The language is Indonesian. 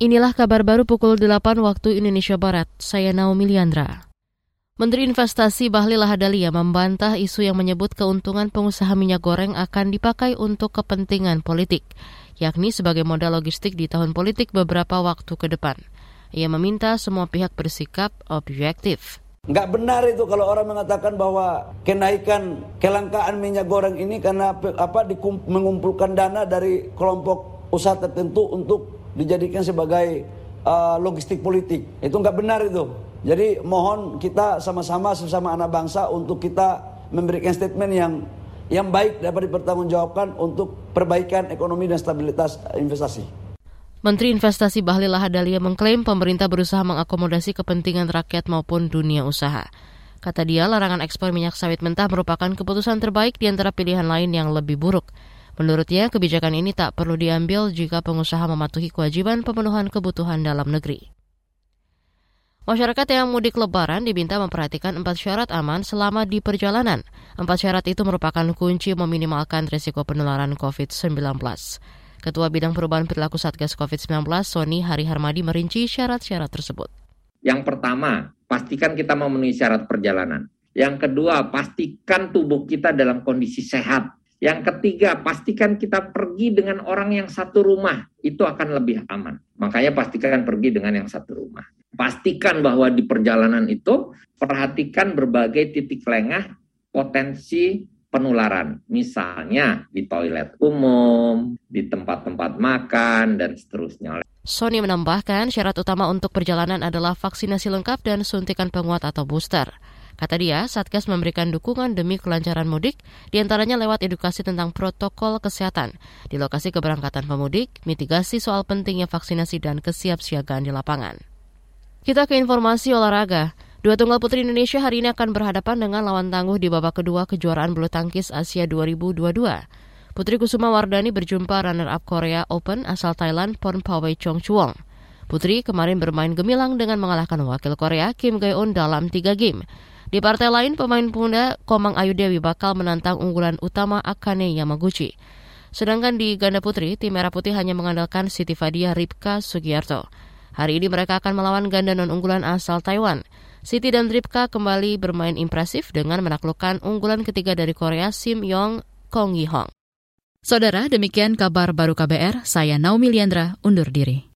Inilah kabar baru pukul 8 waktu Indonesia Barat. Saya Naomi Liandra. Menteri Investasi Bahlil Lahadalia membantah isu yang menyebut keuntungan pengusaha minyak goreng akan dipakai untuk kepentingan politik, yakni sebagai modal logistik di tahun politik beberapa waktu ke depan. Ia meminta semua pihak bersikap objektif. Nggak benar itu kalau orang mengatakan bahwa kenaikan kelangkaan minyak goreng ini karena apa mengumpulkan dana dari kelompok usaha tertentu untuk dijadikan sebagai uh, logistik politik. Itu nggak benar itu. Jadi mohon kita sama-sama sesama anak bangsa untuk kita memberikan statement yang yang baik dapat dipertanggungjawabkan untuk perbaikan ekonomi dan stabilitas investasi. Menteri Investasi Bahlil Lahadalia mengklaim pemerintah berusaha mengakomodasi kepentingan rakyat maupun dunia usaha. Kata dia, larangan ekspor minyak sawit mentah merupakan keputusan terbaik di antara pilihan lain yang lebih buruk. Menurutnya, kebijakan ini tak perlu diambil jika pengusaha mematuhi kewajiban pemenuhan kebutuhan dalam negeri. Masyarakat yang mudik lebaran diminta memperhatikan empat syarat aman selama di perjalanan. Empat syarat itu merupakan kunci meminimalkan risiko penularan COVID-19. Ketua Bidang Perubahan Perilaku Satgas COVID-19, Sony Hari Harmadi merinci syarat-syarat tersebut. Yang pertama, pastikan kita memenuhi syarat perjalanan. Yang kedua, pastikan tubuh kita dalam kondisi sehat yang ketiga, pastikan kita pergi dengan orang yang satu rumah. Itu akan lebih aman. Makanya pastikan pergi dengan yang satu rumah. Pastikan bahwa di perjalanan itu perhatikan berbagai titik lengah potensi penularan. Misalnya di toilet umum, di tempat-tempat makan, dan seterusnya. Sony menambahkan syarat utama untuk perjalanan adalah vaksinasi lengkap dan suntikan penguat atau booster. Kata dia, Satgas memberikan dukungan demi kelancaran mudik, di antaranya lewat edukasi tentang protokol kesehatan di lokasi keberangkatan pemudik, mitigasi soal pentingnya vaksinasi dan kesiapsiagaan di lapangan. Kita ke informasi olahraga. Dua tunggal putri Indonesia hari ini akan berhadapan dengan lawan tangguh di babak kedua kejuaraan bulu tangkis Asia 2022. Putri Kusuma Wardani berjumpa runner-up Korea Open asal Thailand Pon Pawai Chong Chuong. Putri kemarin bermain gemilang dengan mengalahkan wakil Korea Kim Gae-un dalam tiga game. Di partai lain, pemain muda Komang Ayu Dewi bakal menantang unggulan utama Akane Yamaguchi. Sedangkan di ganda putri, tim Merah Putih hanya mengandalkan Siti Fadia Ripka Sugiarto. Hari ini mereka akan melawan ganda non-unggulan asal Taiwan. Siti dan Ripka kembali bermain impresif dengan menaklukkan unggulan ketiga dari Korea Sim Yong Kong Yi Hong. Saudara, demikian kabar baru KBR. Saya Naomi Liandra, undur diri.